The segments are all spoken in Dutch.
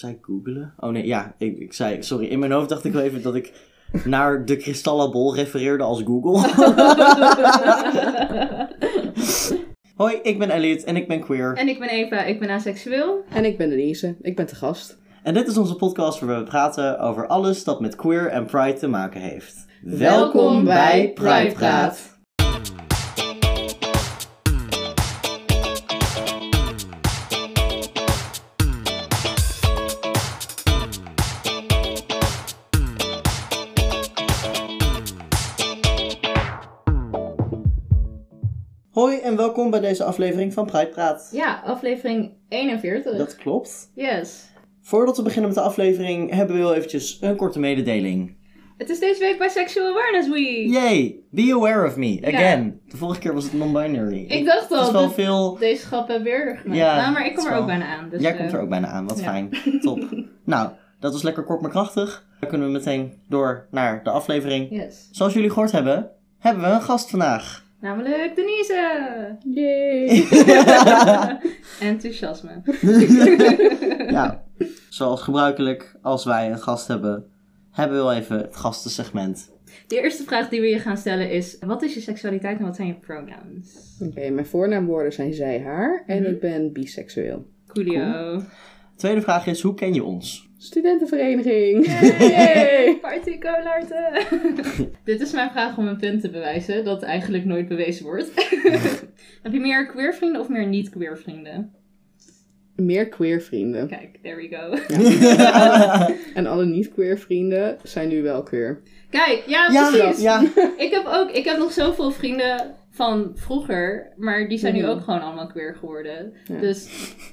Zei ik googelen? Oh nee, ja, ik, ik zei, sorry, in mijn hoofd dacht ik wel even dat ik naar de kristallenbol refereerde als Google. Hoi, ik ben Elliot en ik ben queer. En ik ben Eva, ik ben aseksueel. En ik ben Denise, ik ben te gast. En dit is onze podcast waar we praten over alles dat met queer en pride te maken heeft. Welkom bij Pride Praat. En welkom bij deze aflevering van Pride Praat. Ja, aflevering 41. Dat klopt. Yes. Voordat we beginnen met de aflevering hebben we heel eventjes een korte mededeling. Het is deze week bij Sexual Awareness Week. Yay, be aware of me, again. De vorige keer was het non-binary. Ik dacht Het is al, wel veel... deze we weer gemaakt. Ja, Nou, maar ik kom er ook wel- bijna aan. Dus, Jij eh, komt er ook bijna aan, wat ja. fijn. Top. nou, dat was lekker kort maar krachtig. Dan kunnen we meteen door naar de aflevering. Yes. Zoals jullie gehoord hebben, hebben we een gast vandaag. Namelijk Denise. Yay! Enthousiasme. ja, zoals gebruikelijk, als wij een gast hebben, hebben we wel even het gastensegment. De eerste vraag die we je gaan stellen is: wat is je seksualiteit en wat zijn je pronouns? Oké, mijn voornaamwoorden zijn zij, haar en Mhm. ik ben biseksueel. Coolio. Tweede vraag is, hoe ken je ons? Studentenvereniging! Yay! Party colarten! Dit is mijn vraag om een punt te bewijzen, dat eigenlijk nooit bewezen wordt. Heb je meer queer vrienden of meer niet-queer vrienden? Meer queer vrienden. Kijk, there we go. En alle niet-queer vrienden zijn nu wel queer. Kijk, ja, ja, precies. ja. Ik heb ook, ik heb nog zoveel vrienden van vroeger, maar die zijn nu Mhm. ook gewoon allemaal queer geworden. Ja. Dus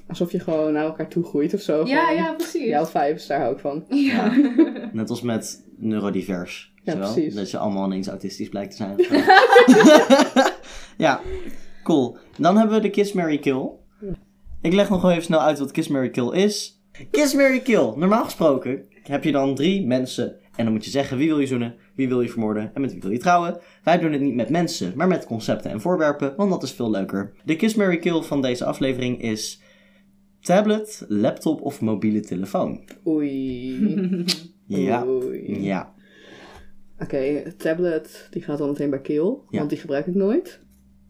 Alsof je gewoon naar elkaar toe groeit of zo. ja, Gewoon, ja, precies. Jouw vibes, daar hou ik van. Ja. Net als met neurodivers. Ja, Zowel, precies. Dat je allemaal ineens autistisch blijkt te zijn. ja, cool. Dan hebben we de Kiss, Mary Kill. Ik leg nog wel even snel uit wat Kiss, Mary Kill is. Kiss, Mary Kill. Normaal gesproken heb je dan drie mensen. En dan moet je zeggen wie wil je zoenen, wie wil je vermoorden en met wie wil je trouwen. Wij doen het niet met mensen, maar met concepten en voorwerpen, want dat is veel leuker. De Kiss, Mary Kill van deze aflevering is tablet, laptop of mobiele telefoon. Oei. Ja, Oei. ja. Oké, tablet, die gaat al meteen bij kill, Ja. want die gebruik ik nooit.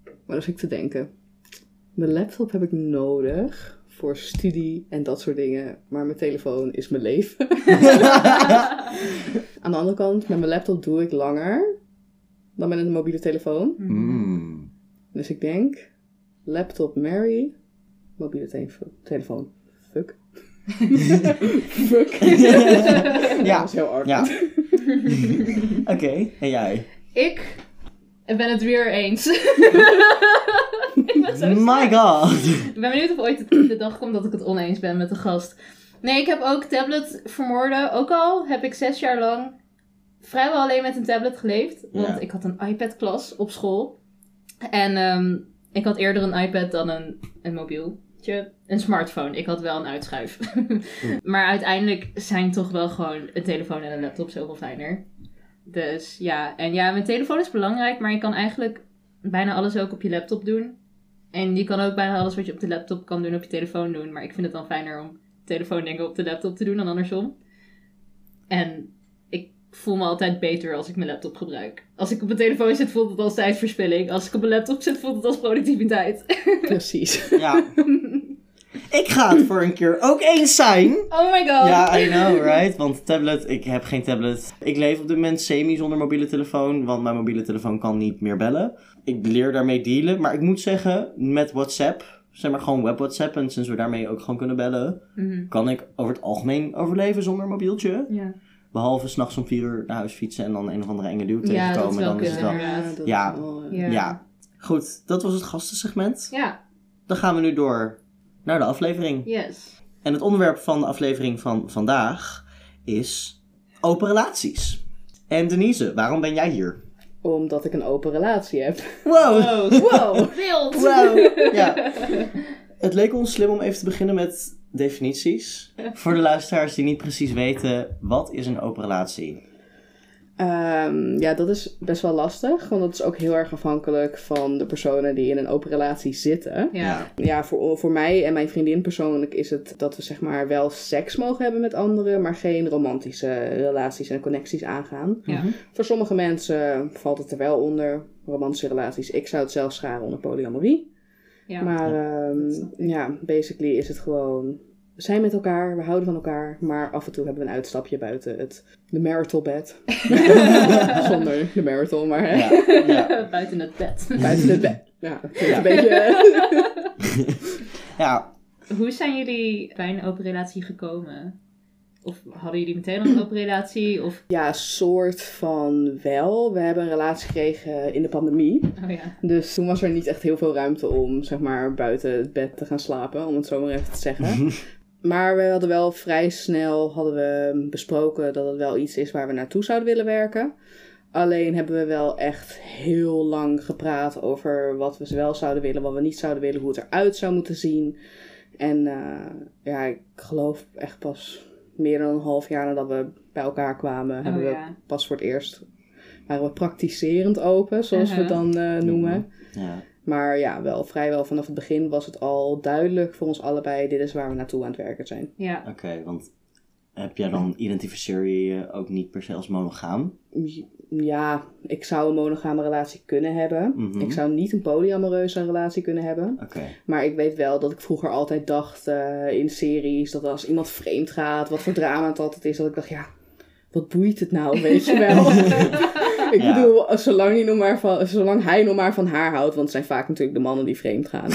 Maar dan zit ik te denken. Mijn laptop heb ik nodig voor studie en dat soort dingen. Maar mijn telefoon is mijn leven. Aan de andere kant, met mijn laptop doe ik langer dan met een mobiele telefoon. Mm. Dus ik denk, laptop Mary, mobiele telefo- telefoon. Fuck. Fuck. Dat ja, was heel hard. ja. Oké, en jij? Ik ben het weer eens. ik ben zo My god. Ik ben benieuwd of ooit de dag komt dat ik het oneens ben met de gast. Nee, ik heb ook tablet vermoorden. Ook al heb ik zes jaar lang vrijwel alleen met een tablet geleefd. Want ik had een iPad-klas op school. En ehm, ik had eerder een iPad dan een, een mobieltje. Een smartphone. Ik had wel een uitschuif. maar uiteindelijk zijn toch wel gewoon een telefoon en een laptop zoveel fijner. Dus ja, en ja, mijn telefoon is belangrijk, maar je kan eigenlijk bijna alles ook op je laptop doen. En je kan ook bijna alles wat je op de laptop kan doen op je telefoon doen. Maar ik vind het dan fijner om telefoondingen op de laptop te doen dan andersom. En ik voel me altijd beter als ik mijn laptop gebruik. Als ik op mijn telefoon zit, voelt het als tijdverspilling. Als ik op mijn laptop zit, voelt het als productiviteit. Precies. Ja. Ik ga het voor een keer ook eens zijn. Oh my god. Ja, I know, right? Want tablet, ik heb geen tablet. Ik leef op dit moment semi zonder mobiele telefoon, want mijn mobiele telefoon kan niet meer bellen. Ik leer daarmee dealen, maar ik moet zeggen, met WhatsApp, zeg maar gewoon web WhatsApp, en sinds we daarmee ook gewoon kunnen bellen, Mhm. kan ik over het algemeen overleven zonder mobieltje. ja. Behalve s'nachts om vier uur naar huis fietsen en dan een of andere enge duw Ja, dat tegenkomen. is wel dan is het wel... Ja. is wel, Ja. Ja. Goed, dat was het gastensegment. Ja, Dan gaan we nu door naar de aflevering. yes. En het onderwerp van de aflevering van vandaag is open relaties. En Denise, waarom ben jij hier? Omdat ik een open relatie heb. Wow! Wow. Wow! Wild. Wow! Ja. Het leek ons slim om even te beginnen met definities. Voor de luisteraars die niet precies weten, wat is een open relatie? Ehm, ja, dat is best wel lastig, want dat is ook heel erg afhankelijk van de personen die in een open relatie zitten. Ja. Ja, voor, voor mij en mijn vriendin persoonlijk is het dat we zeg maar wel seks mogen hebben met anderen, maar geen romantische relaties en connecties aangaan. Ja. Mhm. Voor sommige mensen valt het er wel onder, romantische relaties. Ik zou het zelf scharen onder polyamorie. Ja. Maar ehm, ja, basically is het gewoon, zijn met elkaar, we houden van elkaar, maar af en toe hebben we een uitstapje buiten het de marital bed. Zonder de marital, maar hè, Ja, ja. Buiten het bed. buiten het bed. Ja. een beetje... ja, Hoe zijn jullie bij een open relatie gekomen? Of hadden jullie meteen al een open relatie? Of... Ja, soort van wel. We hebben een relatie gekregen in de pandemie. Oh ja. Dus toen was er niet echt heel veel ruimte om, zeg maar, buiten het bed te gaan slapen, om het zo maar even te zeggen. Maar we hadden wel vrij snel hadden we besproken dat het wel iets is waar we naartoe zouden willen werken. Alleen hebben we wel echt heel lang gepraat over wat we wel zouden willen, wat we niet zouden willen, hoe het eruit zou moeten zien. En eh, ja, ik geloof echt pas meer dan een half jaar nadat we bij elkaar kwamen, hebben we Oh ja. pas voor het eerst waren we praktiserend open, zoals we het Uh-huh. dan eh, noemen. ja. Maar ja, wel vrijwel vanaf het begin was het al duidelijk voor ons allebei, dit is waar we naartoe aan het werken zijn. Ja. Oké, want heb jij dan, identificeer je je ook niet per se als monogaam? Ja, ik zou een monogame relatie kunnen hebben. Mhm. Ik zou niet een polyamoreuze relatie kunnen hebben. Oké. Maar ik weet wel dat ik vroeger altijd dacht eh, in series dat als iemand vreemd gaat, wat voor drama het altijd is, dat ik dacht, ja, wat boeit het nou, weet je wel. ik Ja. bedoel, zolang, hij nog maar van, zolang hij nog maar van haar houdt, want het zijn vaak natuurlijk de mannen die vreemd gaan.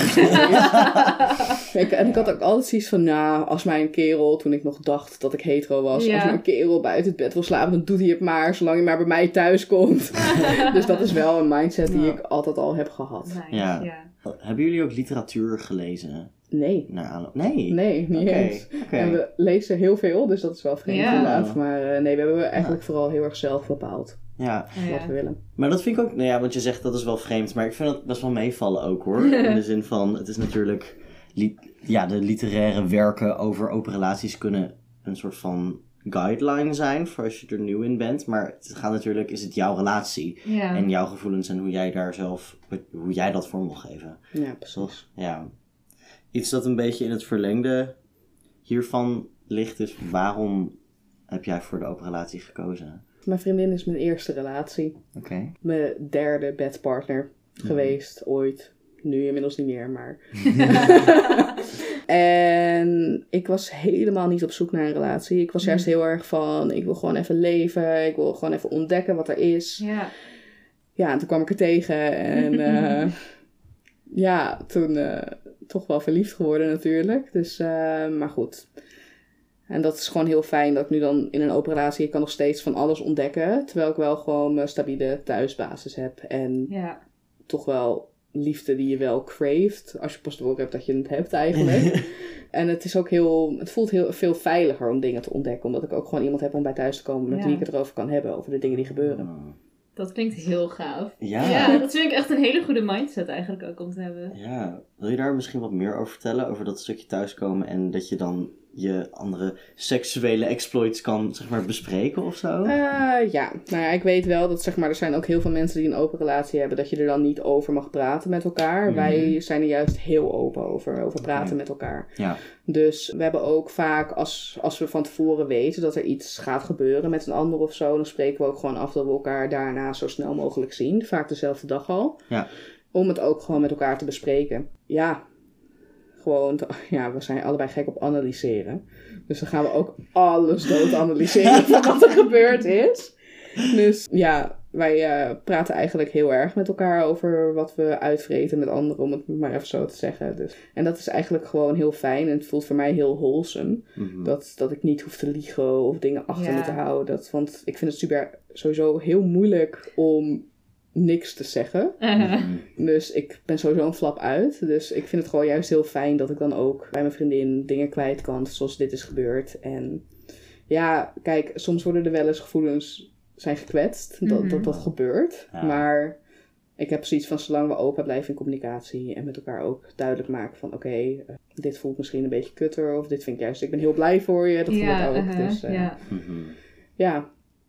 Kijk, en ik had ook altijd zoiets van, nou, als mijn kerel, toen ik nog dacht dat ik hetero was, Ja. als mijn kerel buiten het bed wil slapen, dan doet hij het maar, zolang hij maar bij mij thuis komt. dus dat is wel een mindset die ik altijd al heb gehad. Nice. Ja. ja. Hebben jullie ook literatuur gelezen? Nee. Naar aanloop? Nee. Nee, niet Oké, eens. En we lezen heel veel, dus dat is wel vreemd Ja. inderdaad. Maar eh, nee, we hebben eigenlijk vooral heel erg zelf bepaald Ja, wat ja. we willen. maar dat vind ik ook, nou ja, want je zegt dat is wel vreemd, maar ik vind het best wel meevallen ook hoor. In de zin van, het is natuurlijk, li- ja, de literaire werken over open relaties kunnen een soort van guideline zijn voor als je er nieuw in bent. Maar het gaat natuurlijk, is het jouw relatie Ja. en jouw gevoelens en hoe jij daar zelf, hoe jij dat vorm wil geven. Ja, precies. Ja. Iets dat een beetje in het verlengde hiervan ligt is, waarom heb jij voor de open relatie gekozen? Mijn vriendin is mijn eerste relatie. Oké. Mijn derde bedpartner geweest, ooit. Nu inmiddels niet meer, maar... en ik was helemaal niet op zoek naar een relatie. Ik was juist heel erg van, ik wil gewoon even leven. Ik wil gewoon even ontdekken wat er is. Ja. Ja, en toen kwam ik er tegen en eh, ja, toen eh, toch wel verliefd geworden natuurlijk. Dus, eh, maar goed. En dat is gewoon heel fijn dat ik nu dan in een open relatie, ik kan nog steeds van alles ontdekken. Terwijl ik wel gewoon mijn stabiele thuisbasis heb. En Ja. toch wel liefde die je wel craeft. Als je pas door hebt dat je het hebt eigenlijk. en het is ook heel, het voelt heel veel veiliger om dingen te ontdekken. Omdat ik ook gewoon iemand heb om bij thuis te komen met Ja. wie ik het erover kan hebben. Over de dingen die gebeuren. Dat klinkt heel gaaf. Ja. Ja, dat vind ik echt een hele goede mindset eigenlijk ook om te hebben. Ja, wil je daar misschien wat meer over vertellen? Over dat stukje thuiskomen en dat je dan je andere seksuele exploits kan, zeg maar, bespreken of zo? Eh, ja, nou ja, ik weet wel dat zeg maar, er zijn ook heel veel mensen die een open relatie hebben, dat je er dan niet over mag praten met elkaar. Mhm. Wij zijn er juist heel open over, over praten met elkaar. Ja. Dus we hebben ook vaak, als, als we van tevoren weten dat er iets gaat gebeuren met een ander of zo, dan spreken we ook gewoon af dat we elkaar daarna zo snel mogelijk zien. Vaak dezelfde dag al. Ja. Om het ook gewoon met elkaar te bespreken. Ja, gewoon, te- ja, we zijn allebei gek op analyseren. Dus dan gaan we ook alles dood analyseren van wat er gebeurd is. Dus ja, wij eh, praten eigenlijk heel erg met elkaar over wat we uitvreten met anderen, om het maar even zo te zeggen. Dus, en dat is eigenlijk gewoon heel fijn en het voelt voor mij heel wholesome. Mhm. Dat, dat ik niet hoef te liegen of dingen achter Ja. me te houden. Dat, want ik vind het super, sowieso heel moeilijk om niks te zeggen. Mhm. Dus ik ben sowieso een flap uit. Dus ik vind het gewoon juist heel fijn dat ik dan ook bij mijn vriendin dingen kwijt kan, zoals dit is gebeurd. En ja, kijk, soms worden er wel eens gevoelens zijn gekwetst, dat, Mhm. dat dat gebeurt. Ja. Maar ik heb zoiets van, zolang we open blijven in communicatie en met elkaar ook duidelijk maken van, oké, eh, dit voelt misschien een beetje kutter, of dit vind ik juist, ik ben heel blij voor je, dat voel ik ook. uh-huh, dus eh, ja. Mhm.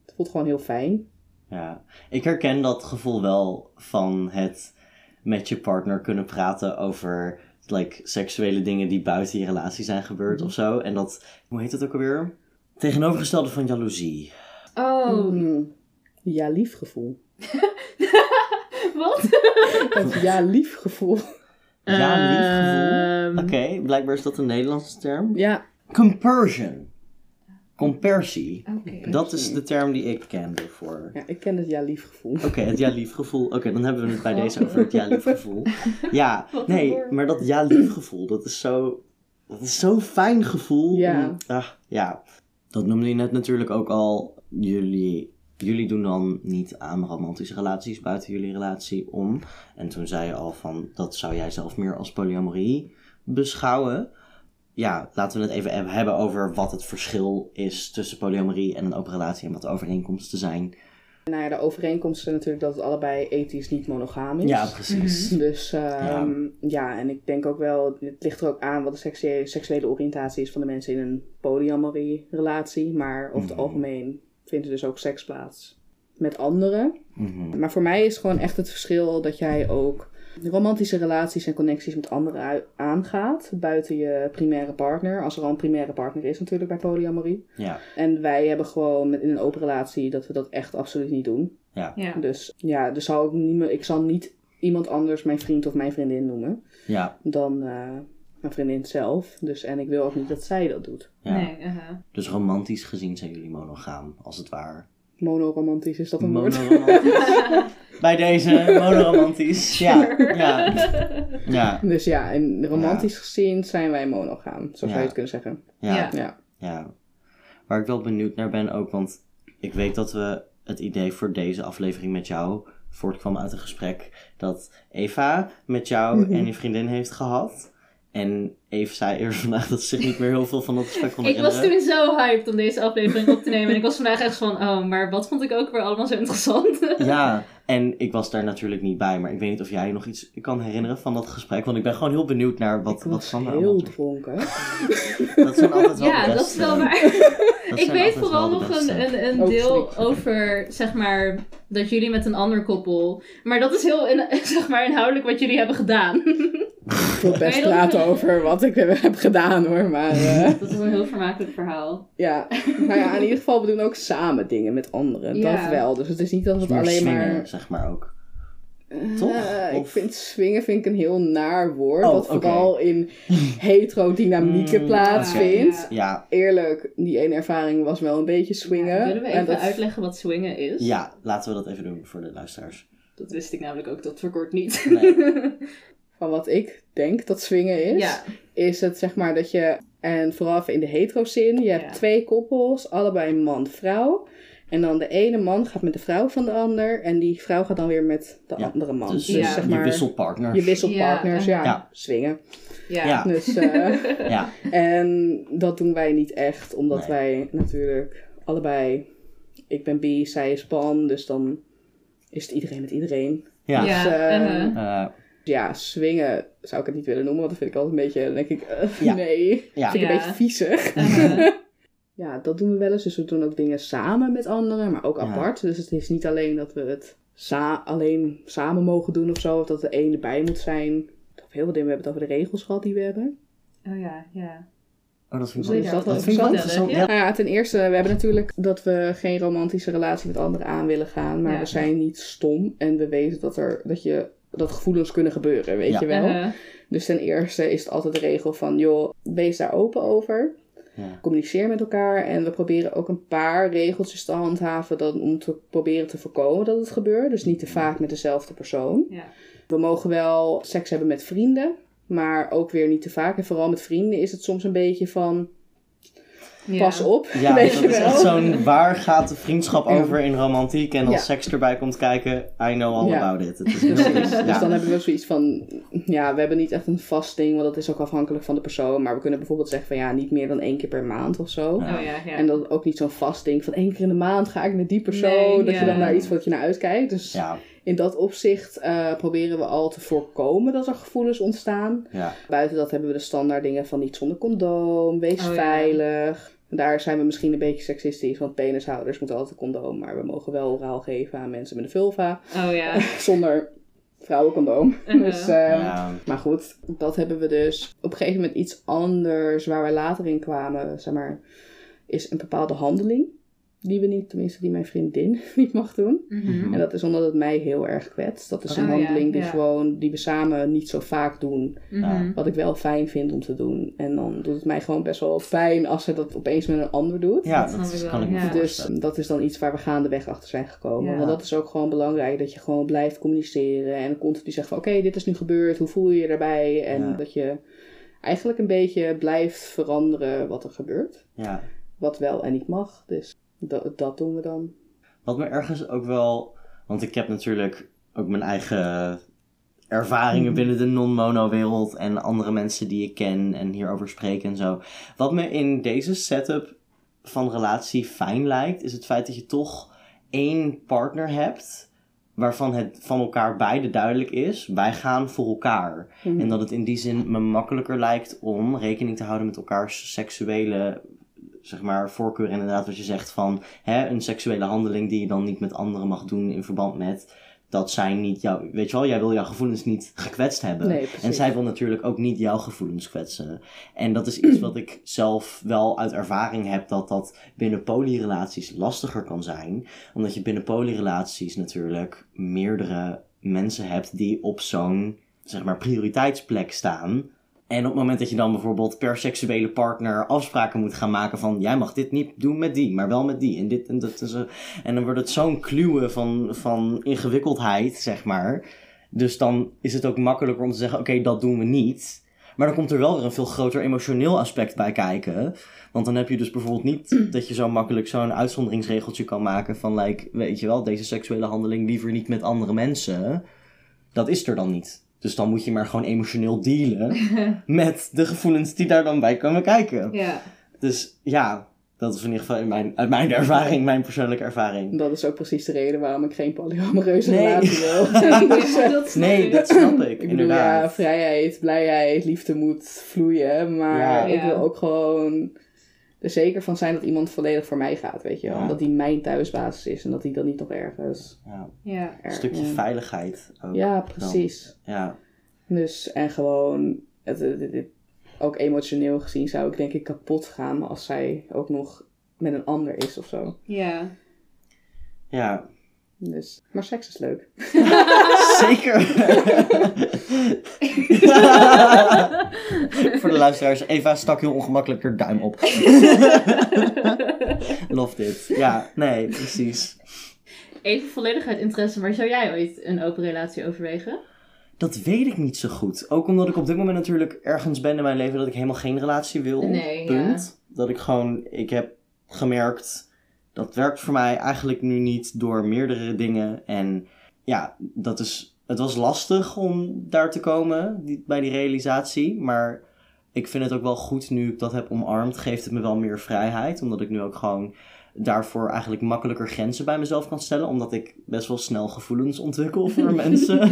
het voelt gewoon heel fijn. Ja, ik herken dat gevoel wel van het met je partner kunnen praten over like, seksuele dingen die buiten je relatie zijn gebeurd of zo. En dat, hoe heet het ook alweer? Tegenovergestelde van jaloezie. Oh, Mm. Ja, lief gevoel. wat? Het ja, lief gevoel. Ja, lief gevoel. Ehm, Oké, blijkbaar is dat een Nederlandse term. Ja, Compersion. Compersie. Dat is de term die ik ken ervoor. ja, ik ken het ja, lief gevoel. Oké, het ja-lief gevoel. Oké, dan hebben we het bij deze over het ja-lief gevoel. Ja, nee, woord. maar dat ja-lief gevoel, dat is zo... Dat is zo'n fijn gevoel. Ja. om- ah, ja. Dat noemde je net natuurlijk ook al. Jullie, jullie doen dan niet aan romantische relaties buiten jullie relatie om. En toen zei je al van, dat zou jij zelf meer als polyamorie beschouwen. Ja, laten we het even hebben over wat het verschil is tussen polyamorie en een open relatie en wat de overeenkomsten zijn. Nou ja, de overeenkomsten natuurlijk dat het allebei ethisch niet monogaam is. Ja, precies. Dus ehm, ja. en ik denk ook wel, het ligt er ook aan wat de seksuele, seksuele oriëntatie is van de mensen in een polyamorie relatie. Maar over het Mhm. algemeen vindt er dus ook seks plaats met anderen. Mhm. Maar voor mij is gewoon echt het verschil dat jij ook romantische relaties en connecties met anderen aangaat. Buiten je primaire partner. Als er al een primaire partner is natuurlijk bij polyamorie. Ja, En wij hebben gewoon met, in een open relatie dat we dat echt absoluut niet doen. ja, Ja. Dus ja, dus zal ik, niet meer, ik zal niet iemand anders mijn vriend of mijn vriendin noemen ja, dan eh, mijn vriendin zelf. Dus, en ik wil ook niet dat zij dat doet. ja. Nee, aha. Dus romantisch gezien zijn jullie monogaam, als het ware. Monoromantisch is dat een woord? Bij deze, monoromantisch. Ja, ja, ja, Dus ja, en romantisch gezien zijn wij monogaam. Zo zou Ja. je het kunnen zeggen. ja, Ja. Ja. ja. Waar ik wel benieuwd naar ben ook, want ik weet dat we het idee voor deze aflevering met jou voortkwam uit een gesprek dat Eva met jou Mhm. en je vriendin heeft gehad. En Eve zei eerst vandaag dat ze zich niet meer heel veel van dat gesprek kon Ik was toen zo hyped om deze aflevering op te nemen. En ik was vandaag echt van, oh, maar wat vond ik ook weer allemaal zo interessant. Ja, en ik was daar natuurlijk niet bij, maar ik weet niet of jij nog iets kan herinneren van dat gesprek. Want ik ben gewoon heel benieuwd naar wat, ik wat heel dronken. Dat zijn altijd wel ja, de dat is wel waar. dat ik weet vooral nog een, een, een Oh, deel over, zeg maar, dat jullie met een ander koppel. Maar dat is heel, in, zeg maar, inhoudelijk wat jullie hebben gedaan. Ik wil best praten over wat ik heb gedaan hoor. Maar eh, dat is een heel vermakelijk verhaal. ja. Nou ja, in ieder geval, we doen ook samen dingen met anderen. Ja. Dat wel. Dus het is niet dat het alleen swingen, maar... zeg maar ook. Toch? Ik vind swingen vind ik een heel naar woord. Oh, dat oké. vooral in hetero-dynamieken Mm, plaatsvindt. Ja, Eerlijk, die ene ervaring was wel een beetje swingen. Willen we En even dat- uitleggen wat swingen is? ja, laten we dat even doen voor de luisteraars. Dat wist ik namelijk ook tot voor kort niet. Nee. Van wat ik denk dat swingen is, ja, is het zeg maar dat je, en vooral in de hetero-zin, je hebt twee koppels, allebei man-vrouw. En dan de ene man gaat met de vrouw van de ander. En die vrouw gaat dan weer met de Ja, andere man. Dus Dus, Ja. zeg je maar, wisselt partners. je wisselt Ja, partners. Ja, Ja. swingen. ja. Ja. Dus, eh, Ja, en dat doen wij niet echt. Omdat Nee. wij natuurlijk allebei... Ik ben bi, zij is pan. Dus dan is het iedereen met iedereen. ja. Ja, Dus, eh, uh-huh. Eh, Ja, swingen zou ik het niet willen noemen. Want dat vind ik altijd een beetje... Denk ik, Ja. nee. Ja. Vind ik Ja. een beetje viezig. Uh-huh. Ja, dat doen we wel eens. Dus we doen ook dingen samen met anderen, maar ook Ja. apart. Dus het is niet alleen dat we het sa- alleen samen mogen doen of zo. Of dat er één erbij moet zijn. Of heel veel dingen. We hebben het over de regels gehad die we hebben. Oh ja, ja. Oh, dat vind ik wel dat vind ik interessant. Ja. Ja. Nou ja, ten eerste, we hebben natuurlijk dat we geen romantische relatie met anderen aan willen gaan. Maar Ja. we zijn niet stom. En we weten dat, er, dat, je, dat gevoelens kunnen gebeuren, weet Ja. je wel. Dus ten eerste is het altijd de regel van, joh, wees daar open over. Ja. communiceer met elkaar. En we proberen ook een paar regeltjes te handhaven dan, om te proberen te voorkomen dat het gebeurt. Dus niet te vaak met dezelfde persoon. Ja. We mogen wel seks hebben met vrienden, maar ook weer niet te vaak. En vooral met vrienden is het soms een beetje van Ja. pas op, Ja, weet dat je is wel. echt zo'n waar gaat de vriendschap over in romantiek en als Ja. seks erbij komt kijken, I know all Ja. about it. Het is Precies. Dus dan hebben we zoiets van, ja, we hebben niet echt een vast ding, want dat is ook afhankelijk van de persoon. Maar we kunnen bijvoorbeeld zeggen van, ja, niet meer dan één keer per maand of zo. Oh ja, ja. En dan ook niet zo'n vast ding van één keer in de maand ga ik met die persoon. Nee, dat ja. je dan naar iets wat je naar uitkijkt. Dus Ja, in dat opzicht eh, proberen we al te voorkomen dat er gevoelens ontstaan. ja, Buiten dat hebben we de standaard dingen van niet zonder condoom, wees Oh, ja. veilig. Daar zijn we misschien een beetje seksistisch, want penishouders moeten altijd een condoom. Maar we mogen wel oraal geven aan mensen met een vulva. Oh ja. Zonder vrouwencondoom. Uh-huh. Dus, eh, Ja. Maar goed, dat hebben we dus op een gegeven moment iets anders waar we later in kwamen. Zeg maar, is een bepaalde handeling. Die we niet, tenminste die mijn vriendin niet mag doen. Mhm. En dat is omdat het mij heel erg kwetst. Dat is een Oh, ja, handeling die ja. gewoon, die we samen niet zo vaak doen. Mhm. Wat ik wel fijn vind om te doen. En dan doet het mij gewoon best wel pijn als ze dat opeens met een ander doet. Ja, Dat is- kan ik me ja. Dus voorstellen. dat is dan iets waar we gaandeweg achter zijn gekomen. Ja. Want dat is ook gewoon belangrijk. Dat je gewoon blijft communiceren. En continu zegt van oké, dit is nu gebeurd. Hoe voel je je daarbij? En Ja. dat je eigenlijk een beetje blijft veranderen wat er gebeurt. Ja. Wat wel en niet mag. Dus dat, dat doen we dan. Wat me ergens ook wel. Want ik heb natuurlijk ook mijn eigen ervaringen Mhm. binnen de non-mono-wereld. En andere mensen die ik ken en hierover spreken en zo. Wat me in deze setup van relatie fijn lijkt, is het feit dat je toch één partner hebt. Waarvan het van elkaar beide duidelijk is. Wij gaan voor elkaar. Mhm. En dat het in die zin me makkelijker lijkt om rekening te houden met elkaars seksuele zeg maar, voorkeur. Inderdaad, wat je zegt van hè, een seksuele handeling die je dan niet met anderen mag doen in verband met dat zij niet jou, weet je wel, jij wil jouw gevoelens niet gekwetst hebben. Nee, en zij wil natuurlijk ook niet jouw gevoelens kwetsen. En dat is iets wat ik zelf wel uit ervaring heb, dat dat binnen polyrelaties lastiger kan zijn. Omdat je binnen polyrelaties natuurlijk meerdere mensen hebt die op zo'n, zeg maar, prioriteitsplek staan. En op het moment dat je dan bijvoorbeeld per seksuele partner afspraken moet gaan maken van jij mag dit niet doen met die, maar wel met die en dit en dat en zo. En dan wordt het zo'n kluwen van, van ingewikkeldheid, zeg maar. Dus dan is het ook makkelijker om te zeggen oké, dat doen we niet. Maar dan komt er wel weer een veel groter emotioneel aspect bij kijken. Want dan heb je dus bijvoorbeeld niet dat je zo makkelijk zo'n uitzonderingsregeltje kan maken van, like, weet je wel, deze seksuele handeling liever niet met andere mensen. Dat is er dan niet. Dus dan moet je maar gewoon emotioneel dealen met de gevoelens die daar dan bij komen kijken. Ja. Dus ja, dat is in ieder geval in mijn, uit mijn ervaring, mijn persoonlijke ervaring. Dat is ook precies de reden waarom ik geen polyamoreuze Nee. relatie wil. Dus, dat Nee, ik. dat snap ik, Ik bedoel, inderdaad. ja, vrijheid, blijheid, liefde moet vloeien. Maar Ja. ik Ja. wil ook gewoon er zeker van zijn dat iemand volledig voor mij gaat, weet je wel. Ja. Dat die mijn thuisbasis is en dat die dan niet nog ergens... Ja, Ja. een stukje ja. veiligheid ook. Ja, precies. Ja, Dus, en gewoon, het, het- het- het- ook emotioneel gezien zou ik denk ik kapot gaan als zij ook nog met een ander is of zo. Ja. ja. Dus, maar seks is leuk. Zeker. Voor de luisteraars, Eva stak heel ongemakkelijk haar duim op. Love dit. Ja, nee, precies. Even volledig uit interesse, maar zou jij ooit een open relatie overwegen? Dat weet ik niet zo goed. Ook omdat ik op dit moment natuurlijk ergens ben in mijn leven dat ik helemaal geen relatie wil. Nee, punt. Dat ik gewoon, ik heb gemerkt, dat werkt voor mij eigenlijk nu niet door meerdere dingen. En ja, dat is, het was lastig om daar te komen, bij die realisatie. Maar ik vind het ook wel goed nu ik dat heb omarmd, geeft het me wel meer vrijheid. Omdat ik nu ook gewoon daarvoor eigenlijk makkelijker grenzen bij mezelf kan stellen. Omdat ik best wel snel gevoelens ontwikkel voor mensen.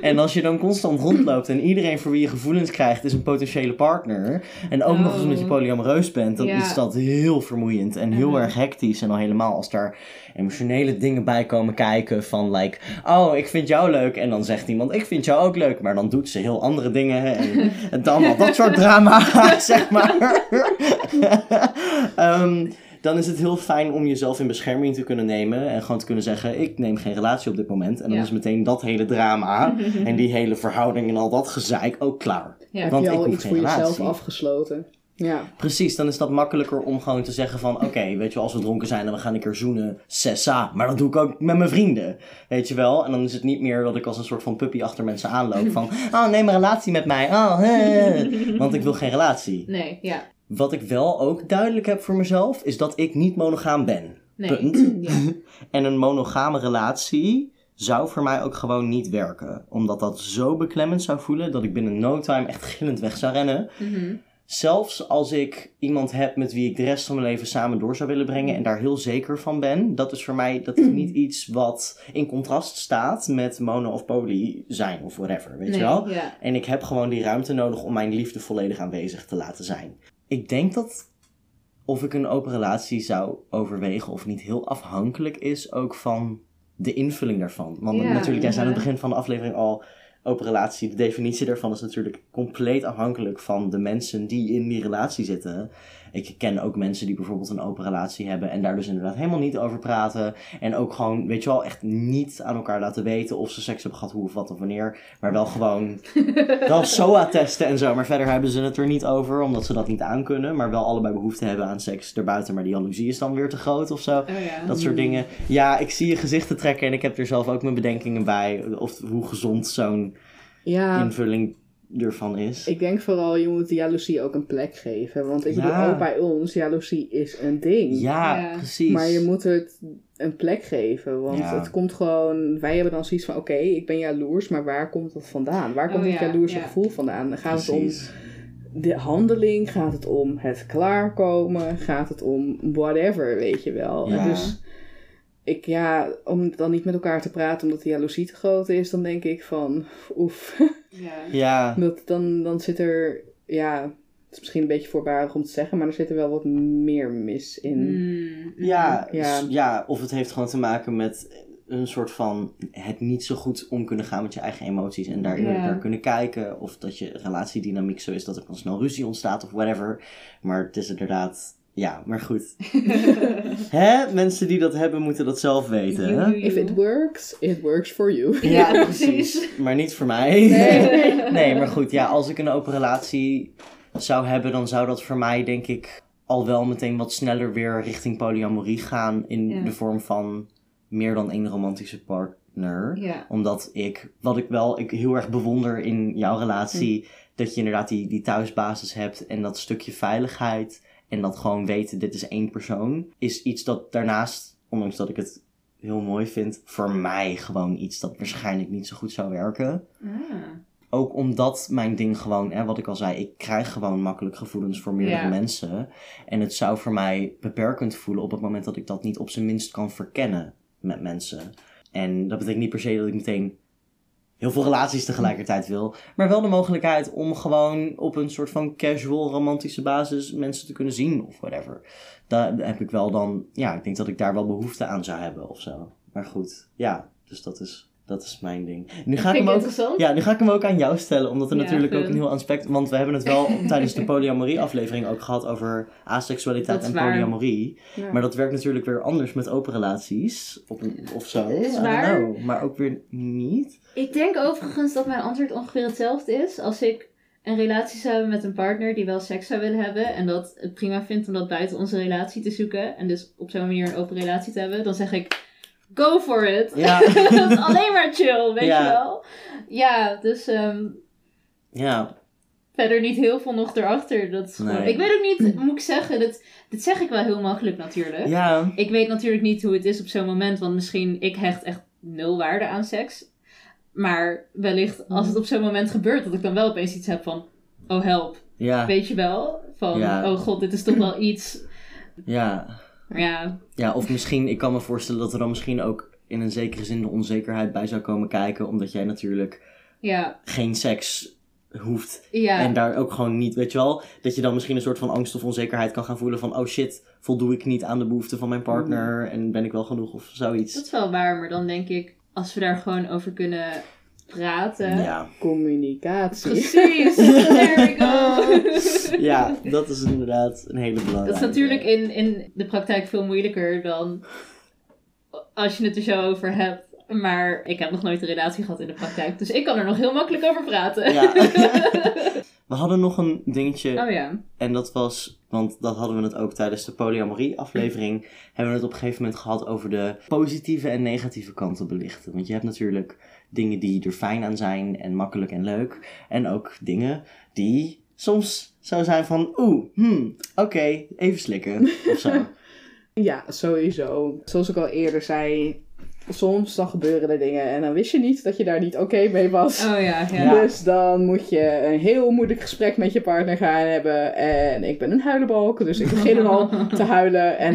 En als je dan constant rondloopt en iedereen voor wie je gevoelens krijgt is een potentiële partner. En ook nog eens omdat je Oh. polyamoreus bent, dan Ja. is dat heel vermoeiend en heel Mhm. erg hectisch. En al helemaal als daar emotionele dingen bij komen kijken van like, oh ik vind jou leuk. En dan zegt iemand, ik vind jou ook leuk. Maar dan doet ze heel andere dingen en, en dan al dat soort drama, zeg maar. Ehm, dan is het heel fijn om jezelf in bescherming te kunnen nemen. En gewoon te kunnen zeggen: Ik neem geen relatie op dit moment. En dan Ja. is meteen dat hele drama. en die hele verhouding en al dat gezeik ook klaar. Ja. Heb Want je ik al iets geen voor jezelf relatie. afgesloten? Ja. Precies, dan is dat makkelijker om gewoon te zeggen: van oké, weet je wel, als we dronken zijn en we gaan een keer zoenen, sessa. Maar dat doe ik ook met mijn vrienden. Weet je wel? En dan is het niet meer dat ik als een soort van puppy achter mensen aanloop. van: Oh, neem een relatie met mij. Oh, hè. Want ik wil geen relatie. Nee, ja. Wat ik wel ook duidelijk heb voor mezelf, is dat ik niet monogaam ben. Nee. Punt. Ja. En een monogame relatie zou voor mij ook gewoon niet werken. Omdat dat zo beklemmend zou voelen dat ik binnen no time echt gillend weg zou rennen. Mhm. Zelfs als ik iemand heb met wie ik de rest van mijn leven samen door zou willen brengen en daar heel zeker van ben, dat is voor mij dat is niet iets wat in contrast staat met mono of poly zijn of whatever, weet nee, je wel? Ja. En ik heb gewoon die ruimte nodig om mijn liefde volledig aanwezig te laten zijn. Ik denk dat of ik een open relatie zou overwegen of niet heel afhankelijk is ook van de invulling daarvan. Want Ja, natuurlijk, jij zei aan het begin van de aflevering al, open relatie, de definitie daarvan is natuurlijk compleet afhankelijk van de mensen die in die relatie zitten. Ik ken ook mensen die bijvoorbeeld een open relatie hebben en daar dus inderdaad helemaal niet over praten. En ook gewoon, weet je wel, echt niet aan elkaar laten weten of ze seks hebben gehad, hoe of wat of wanneer. Maar wel gewoon, wel SOA-testen en zo. Maar verder hebben ze het er niet over, omdat ze dat niet aankunnen. Maar wel allebei behoefte hebben aan seks erbuiten. Maar die jaloezie is dan weer te groot of zo. Oh ja. Dat soort dingen. Ja, ik zie je gezichten trekken en ik heb er zelf ook mijn bedenkingen bij. Of hoe gezond zo'n Ja, invulling ervan is. ik denk vooral je moet de jaloezie ook een plek geven. Want ik Ja. bedoel, ook bij ons, jaloezie is een ding. ja, Ja. precies. Maar je moet het een plek geven. Want Ja. het komt gewoon. Wij hebben dan zoiets van: oké, ik ben jaloers, maar waar komt dat vandaan? Waar komt Oh, het ja, jaloerse ja. gevoel vandaan? Gaat het om de handeling? Gaat het om het klaarkomen? Gaat het om whatever, weet je wel? Dus ik, ja, om dan niet met elkaar te praten omdat de jaloezie te groot is, dan denk ik van: oef. Ja. Ja, Dat, dan, dan zit er, ja, het is misschien een beetje voorbarig om te zeggen, maar er zit er wel wat meer mis in. Mm. ja, Ja. s- ja, of het heeft gewoon te maken met een soort van het niet zo goed om kunnen gaan met je eigen emoties en daarin Ja. naar kunnen kijken. Of dat je relatiedynamiek zo is dat er dan snel ruzie ontstaat of whatever. Maar het is inderdaad, ja, maar goed. Hè? Mensen die dat hebben moeten dat zelf weten. Hè? If it works, it works for you. Ja, precies. precies. Maar niet voor mij. Nee. nee, maar goed, ja, als ik een open relatie zou hebben, dan zou dat voor mij, denk ik, al wel meteen wat sneller weer richting polyamorie gaan. In Ja. de vorm van meer dan één romantische partner. Ja. Omdat ik, wat ik wel ik heel erg bewonder in jouw relatie, dat je inderdaad die, die thuisbasis hebt en dat stukje veiligheid. En dat gewoon weten, dit is één persoon. Is iets dat daarnaast, ondanks dat ik het heel mooi vind, voor mij gewoon iets dat waarschijnlijk niet zo goed zou werken. Ah. Ook omdat mijn ding gewoon, hè, wat ik al zei, ik krijg gewoon makkelijk gevoelens voor meerdere mensen. En het zou voor mij beperkend voelen op het moment dat ik dat niet op zijn minst kan verkennen met mensen. En dat betekent niet per se dat ik meteen heel veel relaties tegelijkertijd wil. Maar wel de mogelijkheid om gewoon op een soort van casual romantische basis mensen te kunnen zien of whatever. Daar heb ik wel dan, ja, ik denk dat ik daar wel behoefte aan zou hebben of zo. Maar goed, ja, dus dat is, dat is mijn ding. Nu ga ik hem ook ja, nu ga ik hem ook aan jou stellen, omdat er Ja, natuurlijk ook een heel aspect... Want we hebben het wel tijdens de polyamorie-aflevering ook gehad over is en waar. polyamorie. Ja. Maar dat werkt natuurlijk weer anders met open relaties, op een, of zo. Is I don't waar. know. Maar ook weer niet. Ik denk overigens dat mijn antwoord ongeveer hetzelfde is. Als ik een relatie zou hebben met een partner die wel seks zou willen hebben. En dat het prima vindt om dat buiten onze relatie te zoeken. En dus op zo'n manier een open relatie te hebben. Dan zeg ik, go for it. Ja, dat is alleen maar chill, weet Ja. je wel. Ja, dus ehm, ja, verder niet heel veel nog erachter. Dat is gewoon-. Ik weet ook niet, moet ik zeggen, dit, dit zeg ik wel heel makkelijk natuurlijk. ja. Ik weet natuurlijk niet hoe het is op zo'n moment, want misschien ik hecht echt nul waarde aan seks. Maar wellicht als het op zo'n moment gebeurt, dat ik dan wel opeens iets heb van, oh help, Ja, weet je wel? Van, Ja. oh god, dit is toch wel iets. ja. Ja, Ja, of misschien, ik kan me voorstellen dat er dan misschien ook in een zekere zin de onzekerheid bij zou komen kijken. Omdat jij natuurlijk ja, geen seks hoeft ja. En daar ook gewoon niet, weet je wel, dat je dan misschien een soort van angst of onzekerheid kan gaan voelen van, oh shit, voldoe ik niet aan de behoeften van mijn partner en ben ik wel genoeg of Dat zoiets. is wel waar, maar dan denk ik, als we daar gewoon over kunnen praten. Ja. Communicatie. Precies, there we go. ja, dat is inderdaad een hele belangrijke. Dat is natuurlijk in, in de praktijk veel moeilijker dan als je het er zo over hebt. Maar ik heb nog nooit een relatie gehad in de praktijk, dus ik kan er nog heel makkelijk over praten. Ja. We hadden nog een dingetje Oh ja. en dat was, want dat hadden we het ook tijdens de polyamorie aflevering, hebben we het op een gegeven moment gehad over de positieve en negatieve kanten belichten. Want je hebt natuurlijk dingen die er fijn aan zijn en makkelijk en leuk. En ook dingen die soms zo zijn van, oeh, hmm, oké, even slikken of zo. Ja, sowieso. Zoals ik al eerder zei, soms dan gebeuren er dingen en dan wist je niet dat je daar niet oké mee was. Oh ja, ja. Dus dan moet je een heel moeilijk gesprek met je partner gaan hebben. En ik ben een huilenbalk, dus ik begin dan al te huilen. En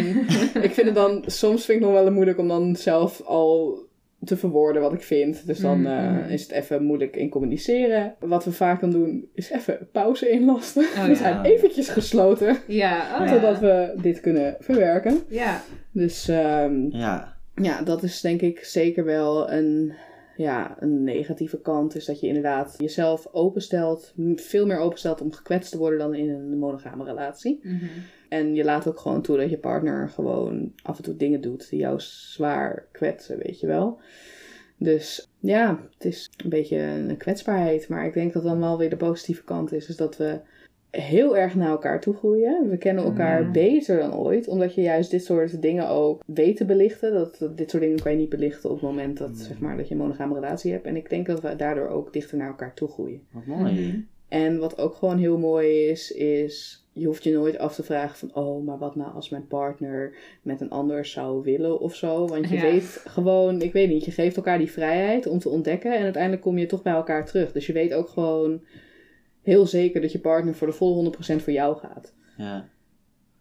ik vind het dan, soms vind ik nog wel moeilijk om dan zelf al te verwoorden wat ik vind. Dus dan eh, Mhm. is het even moeilijk in communiceren. Wat we vaak dan doen, is even pauze inlasten. Oh, we ja. zijn eventjes gesloten, Ja, oh, totdat ja. we dit kunnen verwerken. Ja. Dus ehm, Ja. Ja, dat is denk ik zeker wel een, ja, een negatieve kant. Is dat je inderdaad jezelf openstelt, veel meer openstelt om gekwetst te worden dan in een monogame relatie. Mhm. En je laat ook gewoon toe dat je partner gewoon af en toe dingen doet die jou zwaar kwetsen, weet je wel. Dus ja, het is een beetje een kwetsbaarheid. Maar ik denk dat dan wel weer de positieve kant is, is dat we heel erg naar elkaar toe groeien. We kennen elkaar Mm. beter dan ooit, omdat je juist dit soort dingen ook weet te belichten. Dat, dat- dit soort dingen kan je niet belichten op het moment dat, zeg maar, dat je een monogame relatie hebt. En ik denk dat we daardoor ook dichter naar elkaar toe groeien. Wat mooi. Mhm. En wat ook gewoon heel mooi is, is je hoeft je nooit af te vragen van, oh, maar wat nou als mijn partner met een ander zou willen of zo. Want je Ja. weet gewoon, ik weet niet, je geeft elkaar die vrijheid om te ontdekken en uiteindelijk kom je toch bij elkaar terug. Dus je weet ook gewoon heel zeker dat je partner voor de volle 100% voor jou gaat. Ja.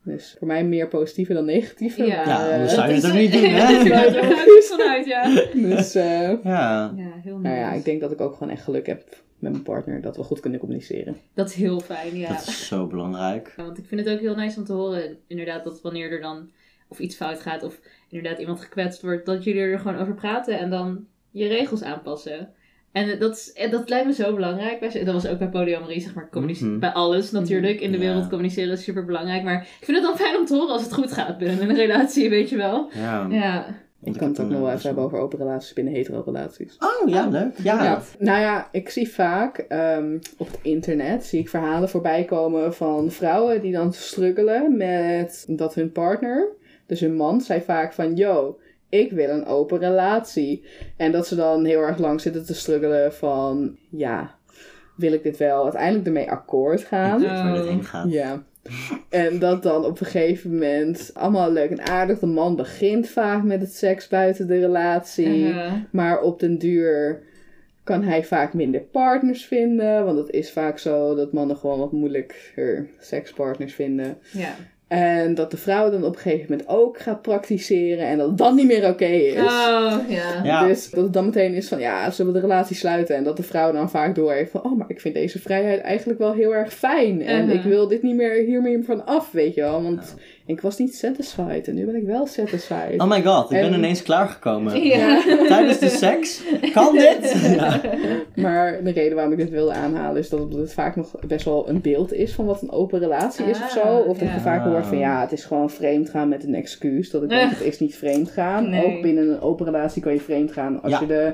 Dus voor mij meer positieve dan negatieve. Ja. maar, Ja, eh, anders zou je het ook niet doen, Daar hè? ga ik er ook vanuit, ja. dus eh, Ja. Ja, heel nou ja, nice. ik denk dat ik ook gewoon echt geluk heb met mijn partner dat we goed kunnen communiceren. Dat is heel fijn, ja. Dat is zo belangrijk. Ja, Want ik vind het ook heel nice om te horen, inderdaad, dat wanneer er dan of iets fout gaat of inderdaad iemand gekwetst wordt, dat jullie er gewoon over praten en dan je regels aanpassen. En eh, dat, is, eh, dat lijkt me zo belangrijk. Dat was ook bij polyamorie, zeg maar, communice- Mhm. bij alles natuurlijk. In de Ja. wereld communiceren is super belangrijk. Maar ik vind het dan fijn om te horen als het goed gaat binnen een relatie, weet je wel. Ja. Ja. Ik kan het ook nog wel even hebben over open relaties binnen hetero-relaties. Oh, ja, leuk. Ja. Ja, nou ja, ik zie vaak ehm, op het internet zie ik verhalen voorbij komen van vrouwen die dan struggelen met dat hun partner, dus hun man, zei vaak van yo, ik wil een open relatie. En dat ze dan heel erg lang zitten te struggelen van ja, wil ik dit wel uiteindelijk ermee akkoord gaan? Ja. En dat dan op een gegeven moment allemaal leuk en aardig. De man begint vaak met het seks buiten de relatie. Eh, Maar op den duur kan hij vaak minder partners vinden. Want het is vaak zo dat mannen gewoon wat moeilijker sekspartners vinden. ja. En dat de vrouw dan op een gegeven moment ook gaat praktiseren. En dat het dan niet meer oké is. Oh, ja. Ja. Dus dat het dan meteen is van ja, zullen we de relatie sluiten? En dat de vrouw dan vaak door heeft van oh, maar ik vind deze vrijheid eigenlijk wel heel erg fijn. En Uh-huh. ik wil dit niet meer hier meer van af, weet je wel. Want ik was niet satisfied en nu ben ik wel satisfied. Oh my god, ik ben En- ineens klaargekomen. Ja. Tijdens de seks? Kan dit? Ja. Maar de reden waarom ik dit wilde aanhalen is dat het vaak nog best wel een beeld is van wat een open relatie is of zo. Ah, Of dat ja. je vaak hoort van ja, het is gewoon vreemd gaan met een excuus. Dat ik denk, het is niet vreemd gaan. Nee. Ook binnen een open relatie kan je vreemd gaan als Ja. je de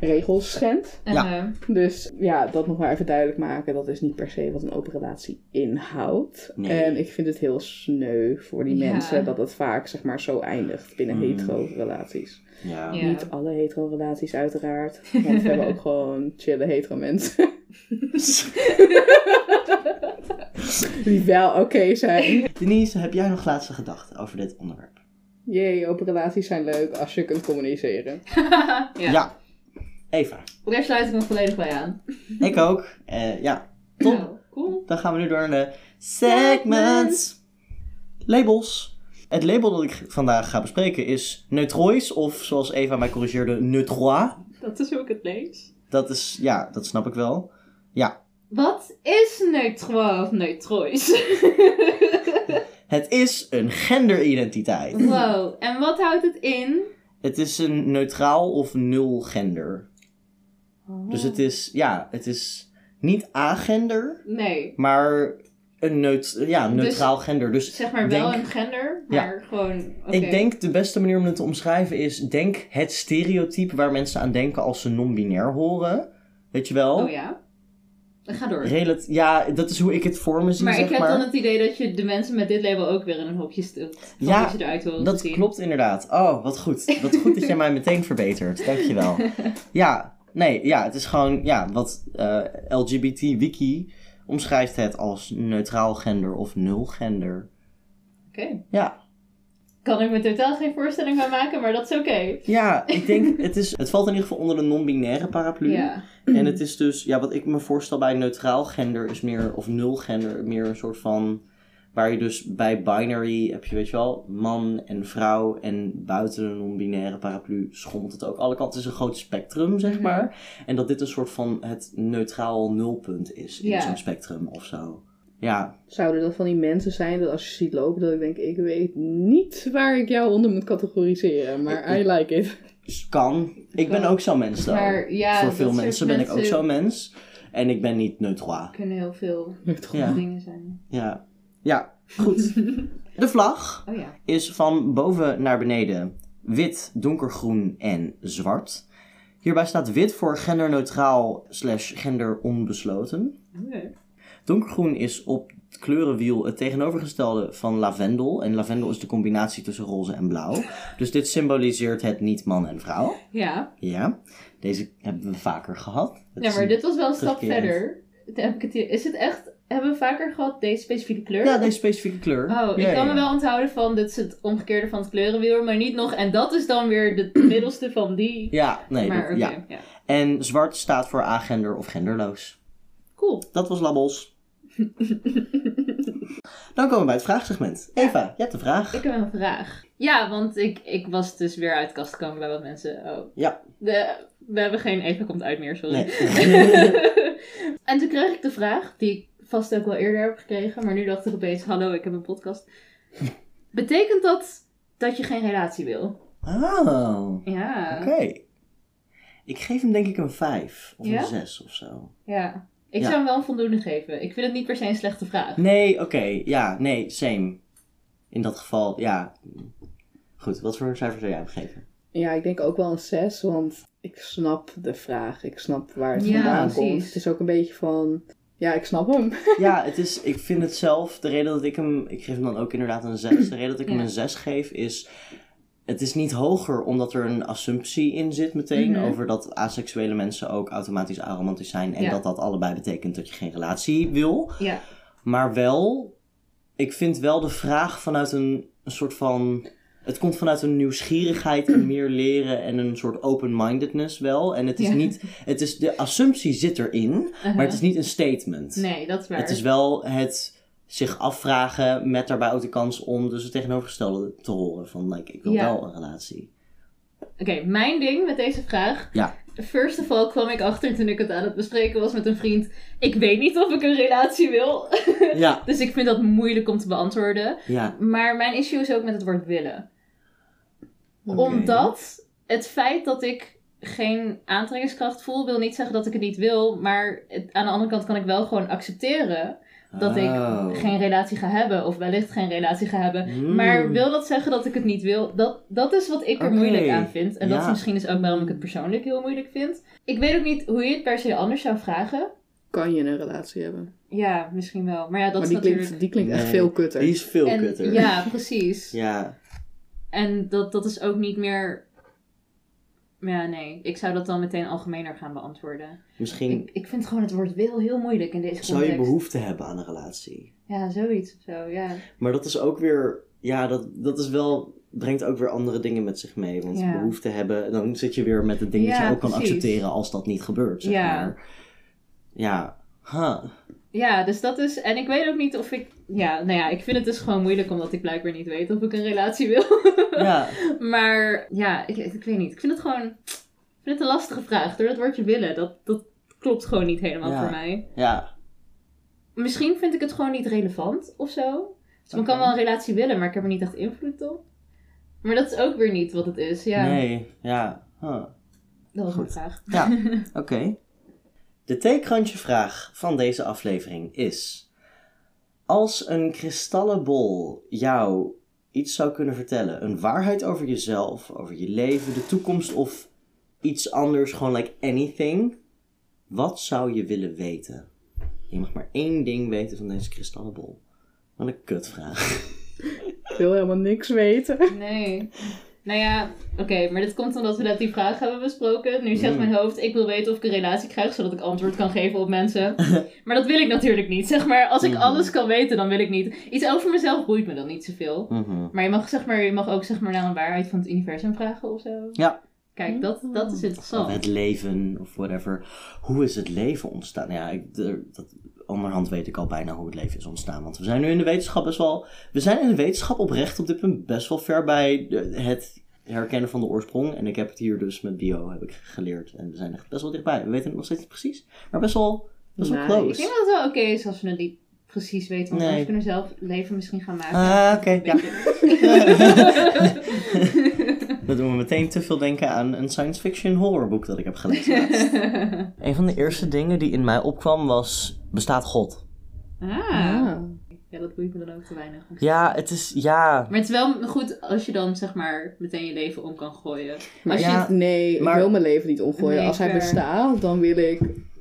regels schendt. Ja. Dus ja, dat nog maar even duidelijk maken. Dat is niet per se wat een open relatie inhoudt. Nee. En ik vind het heel sneu voor die Ja. mensen dat het vaak zeg maar zo eindigt binnen Mm. hetero-relaties. Ja. Ja. Niet alle hetero-relaties uiteraard. Want we hebben ook gewoon chille hetero mensen. Die wel oké zijn. Denise, heb jij nog laatste gedachten over dit onderwerp? Jee, open relaties zijn leuk als je kunt communiceren. ja. Ja. Eva. Daar sluit ik me volledig bij aan. Ik ook. Eh, ja. Top. Nou, cool. Dan gaan we nu door naar de segments. Labels. Het label dat ik vandaag ga bespreken is Neutrois, of zoals Eva mij corrigeerde, Neutrois. Dat is hoe ik het lees. Dat is, ja, dat snap ik wel. Ja, Wat is neutro of neutrois? het is een genderidentiteit. wow, en wat houdt het in? Het is een neutraal of nul gender. Dus het is, ja, het is niet agender, Nee, maar een neut ja, een Dus- neutraal gender. Dus zeg maar wel een gender, maar gewoon... Ik denk de beste manier om het te omschrijven is: denk het stereotype waar mensen aan denken als ze non-binair horen. Weet je wel? Oh ja? Ga door. Relat- ja, dat is hoe ik het voor me zie, Maar zeg ik heb maar. dan het idee dat je de mensen met dit label ook weer in een hokje stelt. Ja, je eruit wil Dat zien. klopt inderdaad. Oh, wat goed. Wat goed dat jij mij meteen verbetert. Dankjewel. Ja, nee, ja, het is gewoon, ja, wat eh, LGBT Wiki omschrijft het als neutraal gender of nul gender. Oké. Ja, Kan ik me totaal geen voorstelling van maken, maar dat is oké. ja, ik denk, het, is, het valt in ieder geval onder de non-binaire paraplu. Ja. En het is dus, ja, wat ik me voorstel bij neutraal gender is meer, of nul gender, meer een soort van Waar je dus bij binary heb je, weet je wel, man en vrouw. En buiten de non-binaire paraplu schommelt het ook alle kanten. Het is een groot spectrum, zeg Mhm. maar. En dat dit een soort van het neutraal nulpunt is in Ja. zo'n spectrum of zo. Ja, Zouden dat van die mensen zijn dat als je ziet lopen, dat ik denk, ik weet niet waar ik jou onder moet categoriseren. Maar I like it. kan. Ik ben ook zo'n mens dan. Maar ja, Voor veel mensen ben ik ook zo'n mens. En ik ben niet neutraal. kunnen heel veel Ja. dingen zijn. Ja. Ja, goed. De vlag Oh ja. is van boven naar beneden wit, donkergroen en zwart. Hierbij staat wit voor genderneutraal slash genderonbesloten. Oké. Donkergroen is op het kleurenwiel het tegenovergestelde van lavendel. En lavendel is de combinatie tussen roze en blauw. Dus dit symboliseert het niet man en vrouw. Ja. Ja, deze hebben we vaker gehad. Het ja, maar dit was wel een stap verder. Dan Heb ik het hier, is het echt, hebben we vaker gehad deze specifieke kleur? Ja, deze specifieke kleur. Oh, ik Ja, kan ja. me wel onthouden van dit is het omgekeerde van het kleurenwiel, maar niet nog. En dat is dan weer de middelste van die. Ja, nee, maar dat- oké, ja. En zwart staat voor agender of genderloos. Cool. Dat was Labbels. Dan komen we bij het vraagsegment. Eva, je hebt een vraag. Ik heb een vraag. Ja, want ik, ik was dus weer uit de kast gekomen bij wat mensen. Oh. Ja. De, we hebben geen Eva komt uit meer, sorry. Nee. en toen kreeg ik de vraag, die ik vast ook wel eerder heb gekregen, maar nu dacht ik opeens, hallo, ik heb een podcast. Betekent dat dat je geen relatie wil? Oh, Ja. oké. Ik geef hem denk ik een 5 of Ja? een 6 of zo. Ja. Ik Ja. zou hem wel een voldoende geven. Ik vind het niet per se een slechte vraag. Nee, oké. Ja, nee, same. In dat geval, ja. Goed, wat voor een cijfer zou jij hem geven? Ja, ik denk ook wel een 6, want ik snap de vraag. Ik snap waar het Ja, vandaan komt. Het is ook een beetje van, ja, ik snap hem. Ja, het is, ik vind het zelf, de reden dat ik hem, ik geef hem dan ook inderdaad een 6. De reden dat ik hem Ja. een 6 geef is, het is niet hoger omdat er een assumptie in zit meteen Mhm. over dat asexuele mensen ook automatisch aromantisch zijn en Ja. dat dat allebei betekent dat je geen relatie wil. Ja. Maar wel, ik vind wel de vraag vanuit een, een soort van. Het komt vanuit een nieuwsgierigheid en meer leren en een soort open-mindedness wel. En het is Ja. niet. Het is, de assumptie zit erin, Uh-huh. maar het is niet een statement. Nee, dat is waar. Het is wel het zich afvragen met daarbij ook de kans om dus het tegenovergestelde te horen. Van, like, ik wil Ja. wel een relatie. Oké, mijn ding met deze vraag. Ja. First of all kwam ik achter toen ik het aan het bespreken was met een vriend. Ik weet niet of ik een relatie wil. Ja, dus ik vind dat moeilijk om te beantwoorden. ja. Maar mijn issue is ook met het woord willen. Omdat het feit dat ik geen aantrekkingskracht voel, wil niet zeggen dat ik het niet wil. Maar het- aan de andere kant kan ik wel gewoon accepteren dat ik Oh. geen relatie ga hebben. Of wellicht geen relatie ga hebben. Hmm. Maar wil dat zeggen dat ik het niet wil? Dat, dat is wat ik er moeilijk aan vind. En dat is misschien dus ook waarom ik het persoonlijk heel moeilijk vind. Ik weet ook niet hoe je het per se anders zou vragen. Kan je een relatie hebben? Ja, misschien wel. Maar ja, dat maar is die natuurlijk... klinkt, die klinkt echt veel kutter. Die is veel en, kutter. Ja, precies. Ja. En dat, dat is ook niet meer... Ja, nee. Ik zou dat dan meteen algemener gaan beantwoorden. Misschien Ik, ik vind gewoon het woord wil heel moeilijk in deze zou je context. behoefte hebben aan een relatie. Ja, zoiets of zo, ja. Maar dat is ook weer, ja, dat, dat is wel, brengt ook weer andere dingen met zich mee. Want Ja. behoefte hebben, dan zit je weer met het ding dat je ook kan accepteren als dat niet gebeurt, zeg Ja. maar. Ja, huh. Ja, dus dat is... En ik weet ook niet of ik... Ja, nou ja, ik vind het dus gewoon moeilijk omdat ik blijkbaar niet weet of ik een relatie wil. ja, Maar ja, ik, ik weet niet. Ik vind het gewoon... Ik vind het een lastige vraag. Door dat woordje willen, dat, dat klopt gewoon niet helemaal Ja. voor mij. ja, Misschien vind ik het gewoon niet relevant of zo. Dus ik Oké. kan wel een relatie willen, maar ik heb er niet echt invloed op. Maar dat is ook weer niet wat het is. Ja, nee, ja, huh. dat was mijn Goed. vraag. Ja, oké. De theekrantje vraag van deze aflevering is... Als een kristallen bol jou iets zou kunnen vertellen, een waarheid over jezelf, over je leven, de toekomst of iets anders, gewoon like anything, wat zou je willen weten? Je mag maar één ding weten van deze kristallen bol. Wat een kutvraag. Ik wil helemaal niks weten. Nee. Nou ja, oké, maar dit komt omdat we net die vraag hebben besproken. Nu zegt Mm. mijn hoofd, ik wil weten of ik een relatie krijg, zodat ik antwoord kan geven op mensen. maar dat wil ik natuurlijk niet. Zeg maar, als ik Mhm. alles kan weten, dan wil ik niet. Iets over mezelf boeit me dan niet zoveel. Mhm. Maar je mag, zeg maar, je mag ook zeg maar, naar een waarheid van het universum vragen of zo. Ja. Kijk, dat, dat is Of interessant. het leven of whatever. Hoe is het leven ontstaan? Ja, ik, dat onderhand weet ik al bijna hoe het leven is ontstaan. Want we zijn nu in de wetenschap best wel... We zijn in de wetenschap oprecht op dit punt best wel ver bij het herkennen van de oorsprong. En ik heb het hier dus met bio heb ik geleerd. En we zijn echt best wel dichtbij. We weten het nog steeds niet precies. Maar best wel, best wel Nice. Ik close. denk dat het wel oké is als we het niet precies weten. Want Nee. anders kunnen we zelf leven misschien gaan maken. Ah, oké, ja. Dat doen we meteen te veel denken aan een science fiction horrorboek dat ik heb gelezen. laatst. een van de eerste dingen die in mij opkwam was, bestaat God? ah. Ah. Ja, dat boeit me dan ook te weinig. Ja, het is, ja... Maar het is wel goed als je dan zeg maar meteen je leven om kan gooien. Maar Als je nee, maar- ik wil mijn leven niet omgooien. Nee, Als hij bestaat, dan wil ik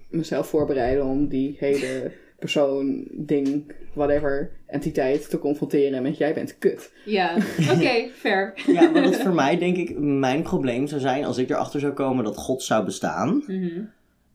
mezelf voorbereiden om die hele persoon, ding, whatever, entiteit te confronteren met jij bent kut. Ja, oké, fair. Ja, wat het voor mij denk ik mijn probleem zou zijn als ik erachter zou komen dat God zou bestaan. Mhm.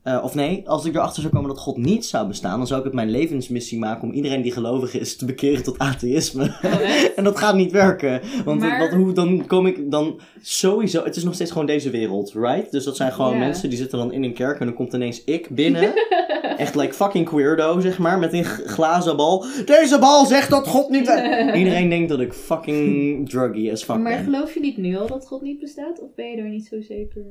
Eh, of nee, als ik erachter zou komen dat God niet zou bestaan, dan zou ik het mijn levensmissie maken om iedereen die gelovig is te bekeren tot atheïsme. En dat gaat niet werken. Want Maar- dat, hoe, dan kom ik dan sowieso. Het is nog steeds gewoon deze wereld, right? Dus dat zijn gewoon mensen die zitten dan in een kerk en dan komt ineens ik binnen. Echt like fucking queerdo, zeg maar, met een glazen bal. Deze bal zegt dat God niet. Iedereen denkt dat ik fucking druggy as fuck Maar ben. geloof je niet nu al dat God niet bestaat? Of ben je daar niet zo zeker?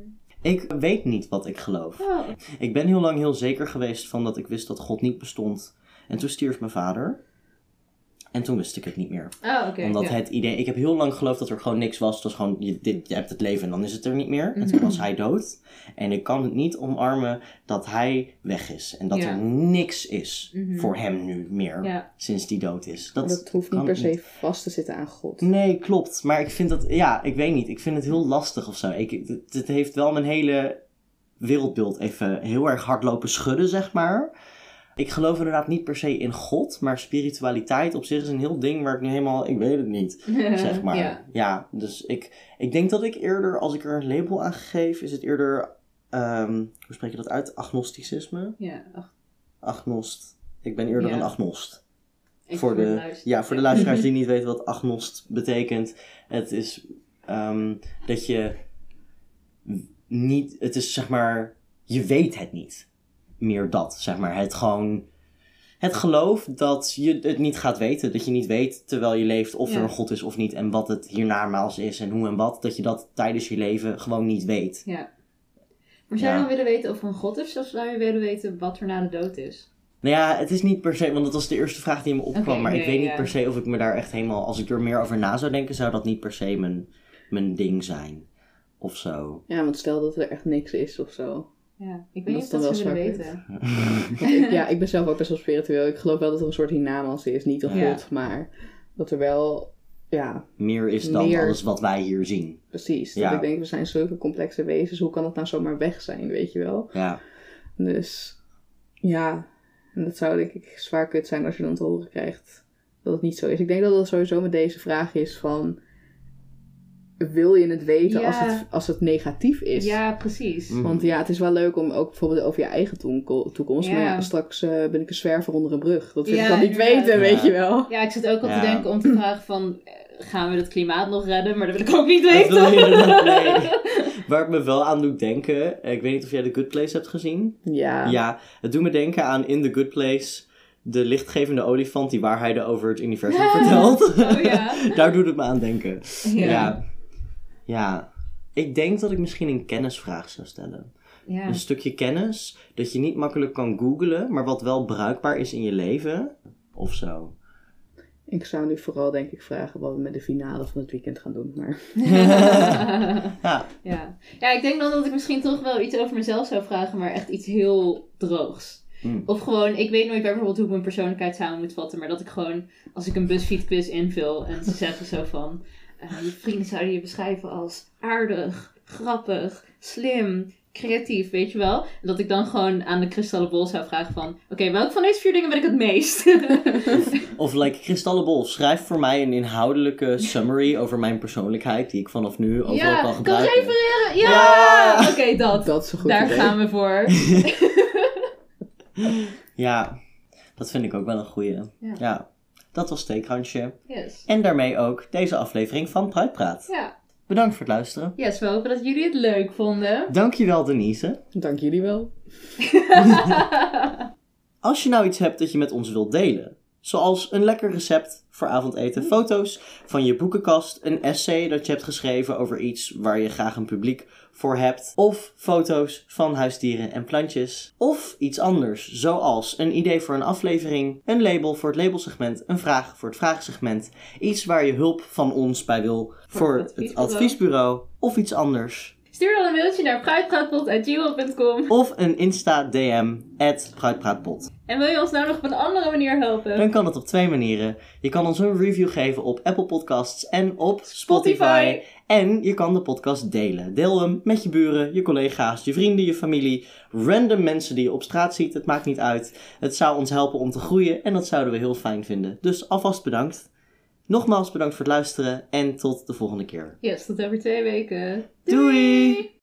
Ik weet niet wat ik geloof. Oh, Ik ben heel lang heel zeker geweest van dat ik wist dat God niet bestond. En toen stierf mijn vader. En toen wist ik het niet meer. oh oké. Omdat ja. het idee... Ik heb heel lang geloofd dat er gewoon niks was. Het was gewoon, je, dit, je hebt het leven en dan is het er niet meer. En toen Mhm. was hij dood. En ik kan het niet omarmen dat hij weg is. En dat Ja. er niks is Mhm. voor hem nu meer. Ja. Sinds die dood is. Dat, Dat, dat hoeft niet per se vast te zitten aan God. Nee, klopt. Maar ik vind dat, ja, ik weet niet. Ik vind het heel lastig of zo. Ik, het, het heeft wel mijn hele wereldbeeld even heel erg hard lopen schudden, zeg maar. Ik geloof inderdaad niet per se in God, maar spiritualiteit op zich is een heel ding waar ik nu helemaal, ik weet het niet, zeg maar. Ja. Ja, dus ik, ik denk dat ik eerder, als ik er een label aan geef, is het eerder, ehm, hoe spreek je dat uit? Agnosticisme? Ja, ach, Agnost. Ik ben eerder Ja. een agnost ik voor de, ja, voor de luisteraars die niet weten wat agnost betekent. Het is ehm, dat je niet, het is zeg maar, je weet het niet. Meer dat, zeg maar. Het gewoon, het geloof dat je het niet gaat weten. Dat je niet weet terwijl je leeft of Ja. er een God is of niet. En wat het hiernamaals is en hoe en wat. Dat je dat tijdens je leven gewoon niet weet. Ja. Maar zou je Ja. dan willen weten of er een God is? Of zou je willen weten wat er na de dood is? Nou ja, het is niet per se, want dat was de eerste vraag die in me opkwam. Maar ik weet niet ja. per se of ik me daar echt helemaal, als ik er meer over na zou denken, zou dat niet per se mijn, mijn ding zijn. Of zo. Ja, want stel dat er echt niks is of zo. Ja, ik Dat weet is niet of dan dat ze wel willen weten. Ik, ja, ik ben zelf ook best wel spiritueel. Ik geloof wel dat er een soort hiernamaals is. Niet een Ja. God, maar dat er wel... Ja, Meer is dan Meer. alles wat wij hier zien. precies. Ja. Dat ik denk, we zijn zulke complexe wezens. Hoe kan dat nou zomaar weg zijn, weet je wel? Ja. Dus ja, en dat zou denk ik zwaar kut zijn als je dan te horen krijgt dat het niet zo is. Ik denk dat dat sowieso met deze vraag is van... Wil je het weten Ja. als, het, als het negatief is? Ja, precies. Mm. Want ja, het is wel leuk om ook bijvoorbeeld over je eigen toekomst. Maar Ja. ja, straks eh, ben ik een zwerver onder een brug. Dat wil Ja, ik dan niet weten, weet je wel. Ja, ik zit ook al Ja. te denken om te vragen van... eh, Gaan we het klimaat nog redden? Maar dat wil ik ook niet Dat weten. wil je nee. Waar ik me wel aan doet denken, ik weet niet of jij The Good Place hebt gezien. Ja. Ja, het doet me denken aan In The Good Place, de lichtgevende olifant die waarheden over het universum vertelt. Oh ja. Daar doet het me aan denken. Ja. Ja. Ja. Ik denk dat ik misschien een kennisvraag zou stellen. Ja. Een stukje kennis dat je niet makkelijk kan googlen, maar wat wel bruikbaar is in je leven. Of zo. Ik zou nu vooral denk ik vragen wat we met de finale van het weekend gaan doen. Maar Ja. ja. ja, ik denk dan dat ik misschien toch wel iets over mezelf zou vragen, maar echt iets heel droogs. Hmm. Of gewoon, ik weet nooit bijvoorbeeld hoe ik mijn persoonlijkheid samen moet vatten, maar dat ik gewoon, als ik een BuzzFeed quiz invul en ze zeggen zo van, eh, je vrienden zouden je beschrijven als aardig, grappig, slim, creatief, weet je wel? En dat ik dan gewoon aan de kristallen bol zou vragen van, oké, welk van deze vier dingen ben ik het meest? Of like Kristallenbol, schrijf voor mij een inhoudelijke summary over mijn persoonlijkheid die ik vanaf nu overal ja, kan kan gebruiken. refereren. Ja! Ja! Oké, dat. dat is een goed Daar idee. gaan we voor. Ja, dat vind ik ook wel een goeie. Ja. Ja. Dat was Steekhandje. Yes. En daarmee ook deze aflevering van Praat. Ja. Bedankt voor het luisteren. Yes, we hopen dat jullie het leuk vonden. Dankjewel Denise. Dank jullie wel. Als je nou iets hebt dat je met ons wilt delen, zoals een lekker recept voor avondeten, foto's van je boekenkast, een essay dat je hebt geschreven over iets waar je graag een publiek voor hebt, of foto's van huisdieren en plantjes, of iets anders, zoals een idee voor een aflevering, een label voor het labelsegment, een vraag voor het vraagsegment, iets waar je hulp van ons bij wil voor, het het adviesbureau. adviesbureau, of iets anders. Stuur dan een mailtje naar fruitpraatpot.gmail.com. Of een Insta-DM, at Fruitpraatpot. En wil je ons nou nog op een andere manier helpen? Dan kan het op twee manieren. Je kan ons een review geven op Apple Podcasts en op Spotify. Spotify. En je kan de podcast delen. Deel hem met je buren, je collega's, je vrienden, je familie, random mensen die je op straat ziet. Het maakt niet uit. Het zou ons helpen om te groeien en dat zouden we heel fijn vinden. Dus alvast bedankt. Nogmaals bedankt voor het luisteren en tot de volgende keer. Yes, tot over twee weken. Doei!